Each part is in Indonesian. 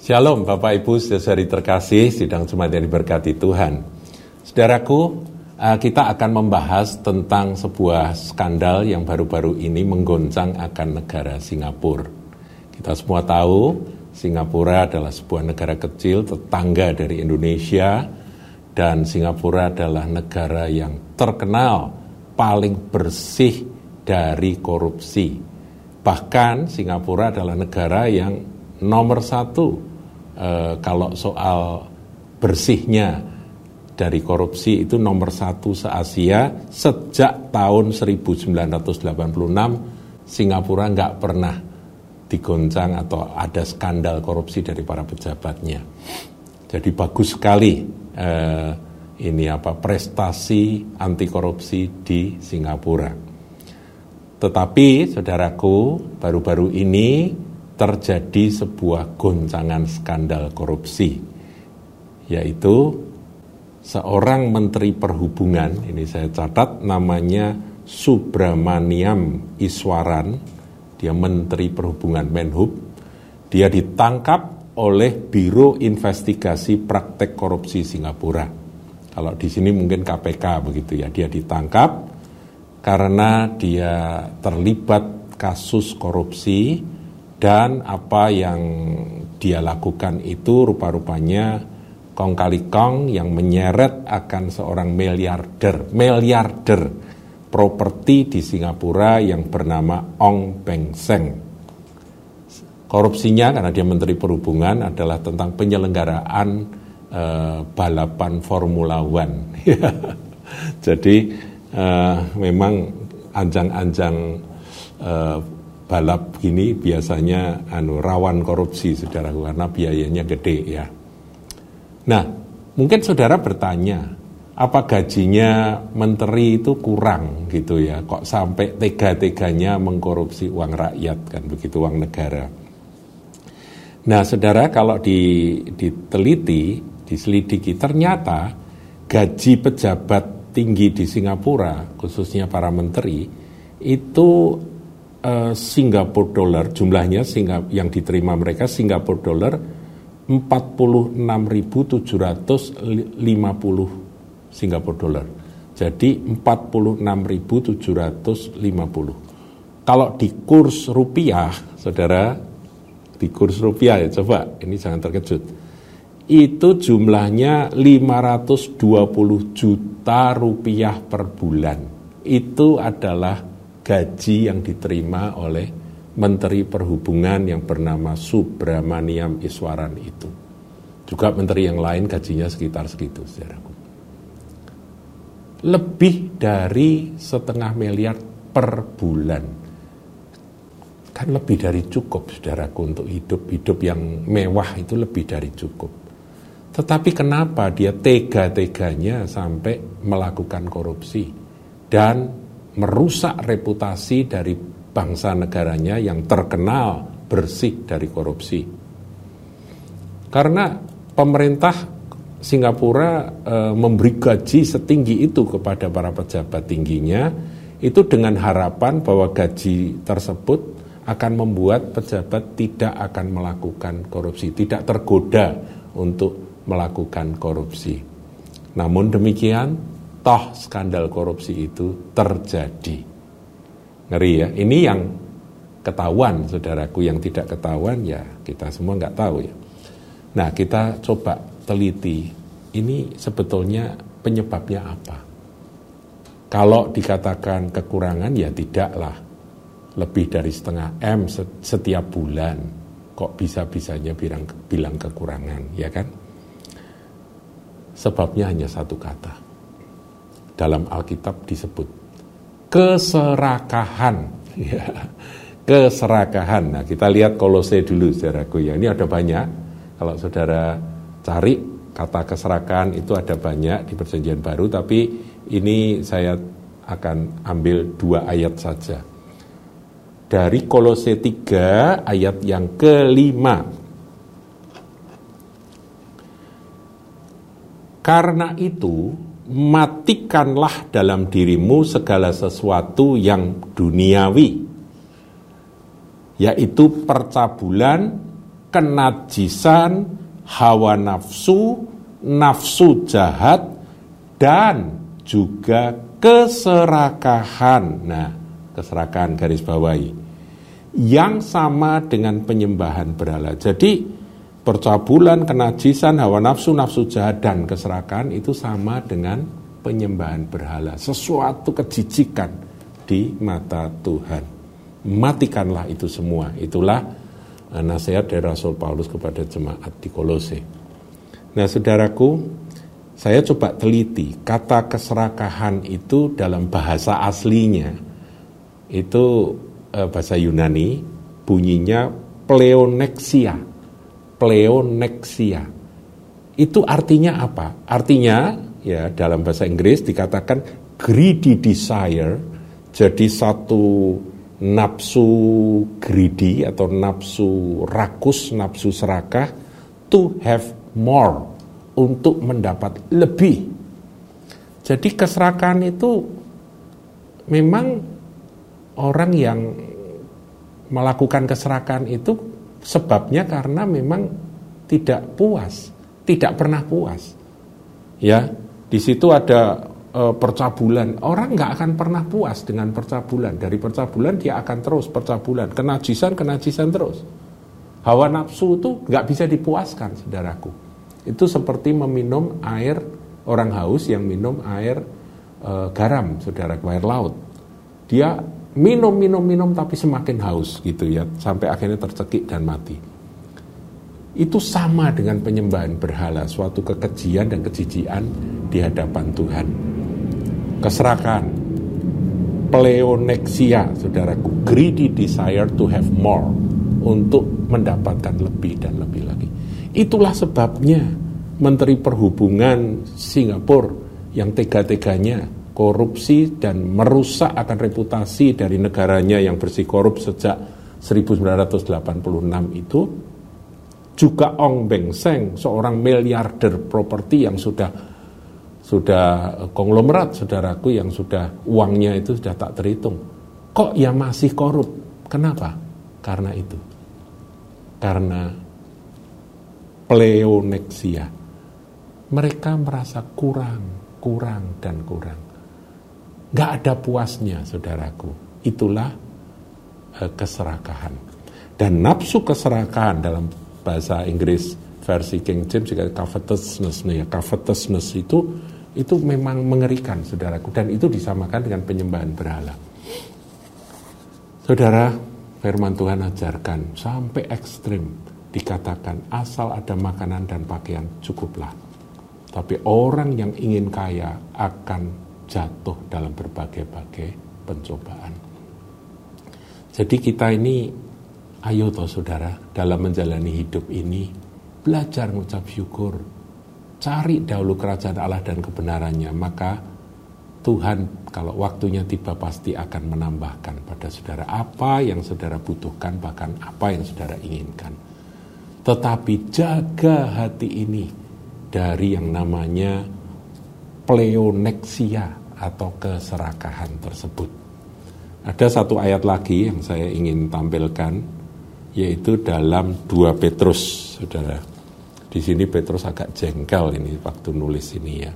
Shalom Bapak Ibu saudari terkasih sidang Jumat yang diberkati Tuhan. Saudaraku, eh, kita akan membahas tentang sebuah skandal yang baru-baru ini menggoncang akan negara Singapura. Kita semua tahu Singapura adalah sebuah negara kecil tetangga dari Indonesia dan Singapura adalah negara yang terkenal paling bersih dari korupsi. Bahkan Singapura adalah negara yang nomor satu Eh, kalau soal bersihnya dari korupsi itu nomor satu se-Asia sejak tahun 1986 Singapura nggak pernah digoncang atau ada skandal korupsi dari para pejabatnya. Jadi bagus sekali eh, ini apa prestasi anti korupsi di Singapura. Tetapi saudaraku baru-baru ini terjadi sebuah goncangan skandal korupsi, yaitu seorang menteri perhubungan, ini saya catat namanya Subramaniam Iswaran, dia menteri perhubungan Menhub, dia ditangkap oleh Biro Investigasi Praktek Korupsi Singapura. Kalau di sini mungkin KPK begitu ya, dia ditangkap karena dia terlibat kasus korupsi dan apa yang dia lakukan itu rupa-rupanya kong kali kong yang menyeret akan seorang miliarder, miliarder properti di Singapura yang bernama Ong Beng Seng. Korupsinya karena dia Menteri Perhubungan adalah tentang penyelenggaraan eh, balapan Formula One. Jadi eh, memang anjang-anjang eh, balap gini biasanya anu rawan korupsi saudara karena biayanya gede ya. Nah, mungkin saudara bertanya, apa gajinya menteri itu kurang gitu ya? Kok sampai tega-teganya mengkorupsi uang rakyat kan begitu uang negara. Nah, saudara kalau diteliti, diselidiki ternyata gaji pejabat tinggi di Singapura, khususnya para menteri, itu uh, Singapura dollar jumlahnya yang diterima mereka Singapura dollar 46.750 Singapura dollar. Jadi 46.750. Kalau di kurs rupiah, saudara, di kurs rupiah ya coba, ini jangan terkejut. Itu jumlahnya 520 juta rupiah per bulan. Itu adalah gaji yang diterima oleh Menteri Perhubungan yang bernama Subramaniam Iswaran itu. Juga menteri yang lain gajinya sekitar segitu, saudaraku. Lebih dari setengah miliar per bulan. Kan lebih dari cukup, saudaraku, untuk hidup-hidup yang mewah itu lebih dari cukup. Tetapi kenapa dia tega-teganya sampai melakukan korupsi dan merusak reputasi dari bangsa negaranya yang terkenal bersih dari korupsi. Karena pemerintah Singapura e, memberi gaji setinggi itu kepada para pejabat tingginya itu dengan harapan bahwa gaji tersebut akan membuat pejabat tidak akan melakukan korupsi, tidak tergoda untuk melakukan korupsi. Namun demikian, toh skandal korupsi itu terjadi. Ngeri ya, ini yang ketahuan saudaraku, yang tidak ketahuan ya kita semua nggak tahu ya. Nah kita coba teliti, ini sebetulnya penyebabnya apa? Kalau dikatakan kekurangan ya tidaklah lebih dari setengah M setiap bulan kok bisa-bisanya bilang, bilang kekurangan ya kan? Sebabnya hanya satu kata dalam Alkitab disebut keserakahan. Ya, keserakahan. Nah, kita lihat kolose dulu saudaraku ya. Ini ada banyak. Kalau saudara cari kata keserakahan itu ada banyak di perjanjian baru, tapi ini saya akan ambil dua ayat saja. Dari kolose 3 ayat yang kelima. Karena itu, matikanlah dalam dirimu segala sesuatu yang duniawi, yaitu percabulan, kenajisan, hawa nafsu, nafsu jahat, dan juga keserakahan. Nah, keserakahan garis bawahi. Yang sama dengan penyembahan berhala. Jadi, percabulan, kenajisan, hawa nafsu, nafsu jahat, dan keserakahan itu sama dengan penyembahan berhala. Sesuatu kejijikan di mata Tuhan. Matikanlah itu semua. Itulah eh, nasihat dari Rasul Paulus kepada jemaat di Kolose. Nah, saudaraku, saya coba teliti kata keserakahan itu dalam bahasa aslinya itu eh, bahasa Yunani bunyinya pleonexia. Pleonexia. Itu artinya apa? Artinya ya dalam bahasa Inggris dikatakan greedy desire jadi satu nafsu greedy atau nafsu rakus, nafsu serakah to have more untuk mendapat lebih. Jadi keserakahan itu memang orang yang melakukan keserakahan itu sebabnya karena memang tidak puas, tidak pernah puas. Ya, di situ ada e, percabulan. Orang nggak akan pernah puas dengan percabulan. Dari percabulan dia akan terus percabulan, kenajisan, kenajisan terus. Hawa nafsu itu nggak bisa dipuaskan, saudaraku. Itu seperti meminum air orang haus yang minum air e, garam, saudara, air laut. Dia minum, minum, minum tapi semakin haus gitu ya, sampai akhirnya tercekik dan mati. Itu sama dengan penyembahan berhala, suatu kekejian dan kejijian di hadapan Tuhan. Keserakahan, pleonexia, saudaraku, greedy desire to have more, untuk mendapatkan lebih dan lebih lagi. Itulah sebabnya Menteri Perhubungan Singapura yang tega-teganya korupsi dan merusak akan reputasi dari negaranya yang bersih korup sejak 1986 itu juga Ong Beng Seng seorang miliarder properti yang sudah sudah konglomerat saudaraku yang sudah uangnya itu sudah tak terhitung kok ya masih korup kenapa karena itu karena pleonexia. Mereka merasa kurang, kurang, dan kurang. Gak ada puasnya, saudaraku. Itulah uh, keserakahan. Dan nafsu keserakahan dalam bahasa Inggris versi King James juga covetousness, ya, covetousness itu itu memang mengerikan, saudaraku. Dan itu disamakan dengan penyembahan berhala. Saudara, firman Tuhan ajarkan sampai ekstrim dikatakan asal ada makanan dan pakaian cukuplah. Tapi orang yang ingin kaya akan jatuh dalam berbagai-bagai pencobaan. Jadi kita ini, ayo toh saudara, dalam menjalani hidup ini, belajar mengucap syukur. Cari dahulu kerajaan Allah dan kebenarannya, maka Tuhan kalau waktunya tiba pasti akan menambahkan pada saudara apa yang saudara butuhkan, bahkan apa yang saudara inginkan. Tetapi jaga hati ini dari yang namanya pleonexia atau keserakahan tersebut. Ada satu ayat lagi yang saya ingin tampilkan, yaitu dalam 2 Petrus, saudara. Di sini Petrus agak jengkel ini waktu nulis ini ya.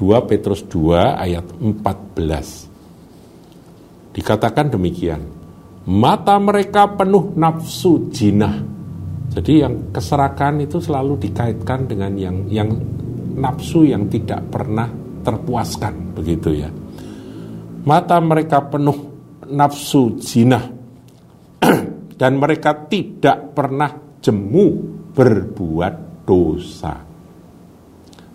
2 Petrus 2 ayat 14. Dikatakan demikian, mata mereka penuh nafsu jinah jadi yang keserakan itu selalu dikaitkan dengan yang yang nafsu yang tidak pernah terpuaskan begitu ya. Mata mereka penuh nafsu zina dan mereka tidak pernah jemu berbuat dosa.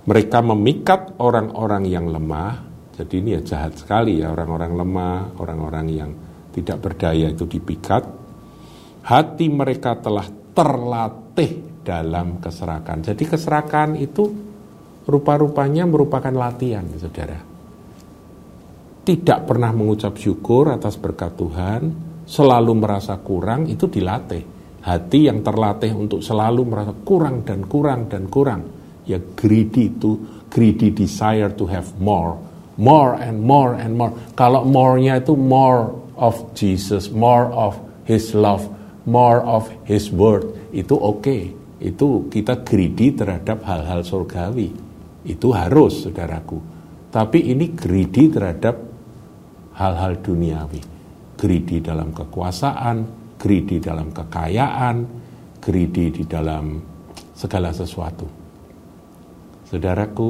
Mereka memikat orang-orang yang lemah. Jadi ini ya jahat sekali ya orang-orang lemah, orang-orang yang tidak berdaya itu dipikat. Hati mereka telah terlatih dalam keserakan. Jadi keserakan itu rupa-rupanya merupakan latihan, saudara. Tidak pernah mengucap syukur atas berkat Tuhan, selalu merasa kurang, itu dilatih. Hati yang terlatih untuk selalu merasa kurang dan kurang dan kurang. Ya greedy itu, greedy desire to have more. More and more and more. Kalau more-nya itu more of Jesus, more of His love, more of His word itu oke. Okay. Itu kita greedy terhadap hal-hal surgawi. Itu harus, saudaraku. Tapi ini greedy terhadap hal-hal duniawi. Greedy dalam kekuasaan, greedy dalam kekayaan, greedy di dalam segala sesuatu. Saudaraku,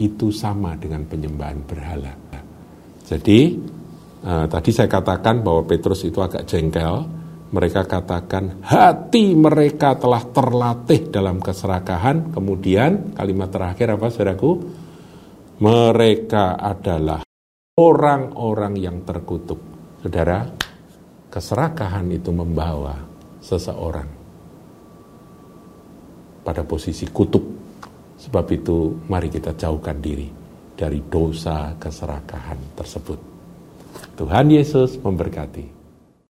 itu sama dengan penyembahan berhala. Jadi, eh, tadi saya katakan bahwa Petrus itu agak jengkel, mereka katakan hati mereka telah terlatih dalam keserakahan. Kemudian kalimat terakhir apa saudaraku? Mereka adalah orang-orang yang terkutuk. Saudara, keserakahan itu membawa seseorang pada posisi kutuk. Sebab itu mari kita jauhkan diri dari dosa keserakahan tersebut. Tuhan Yesus memberkati.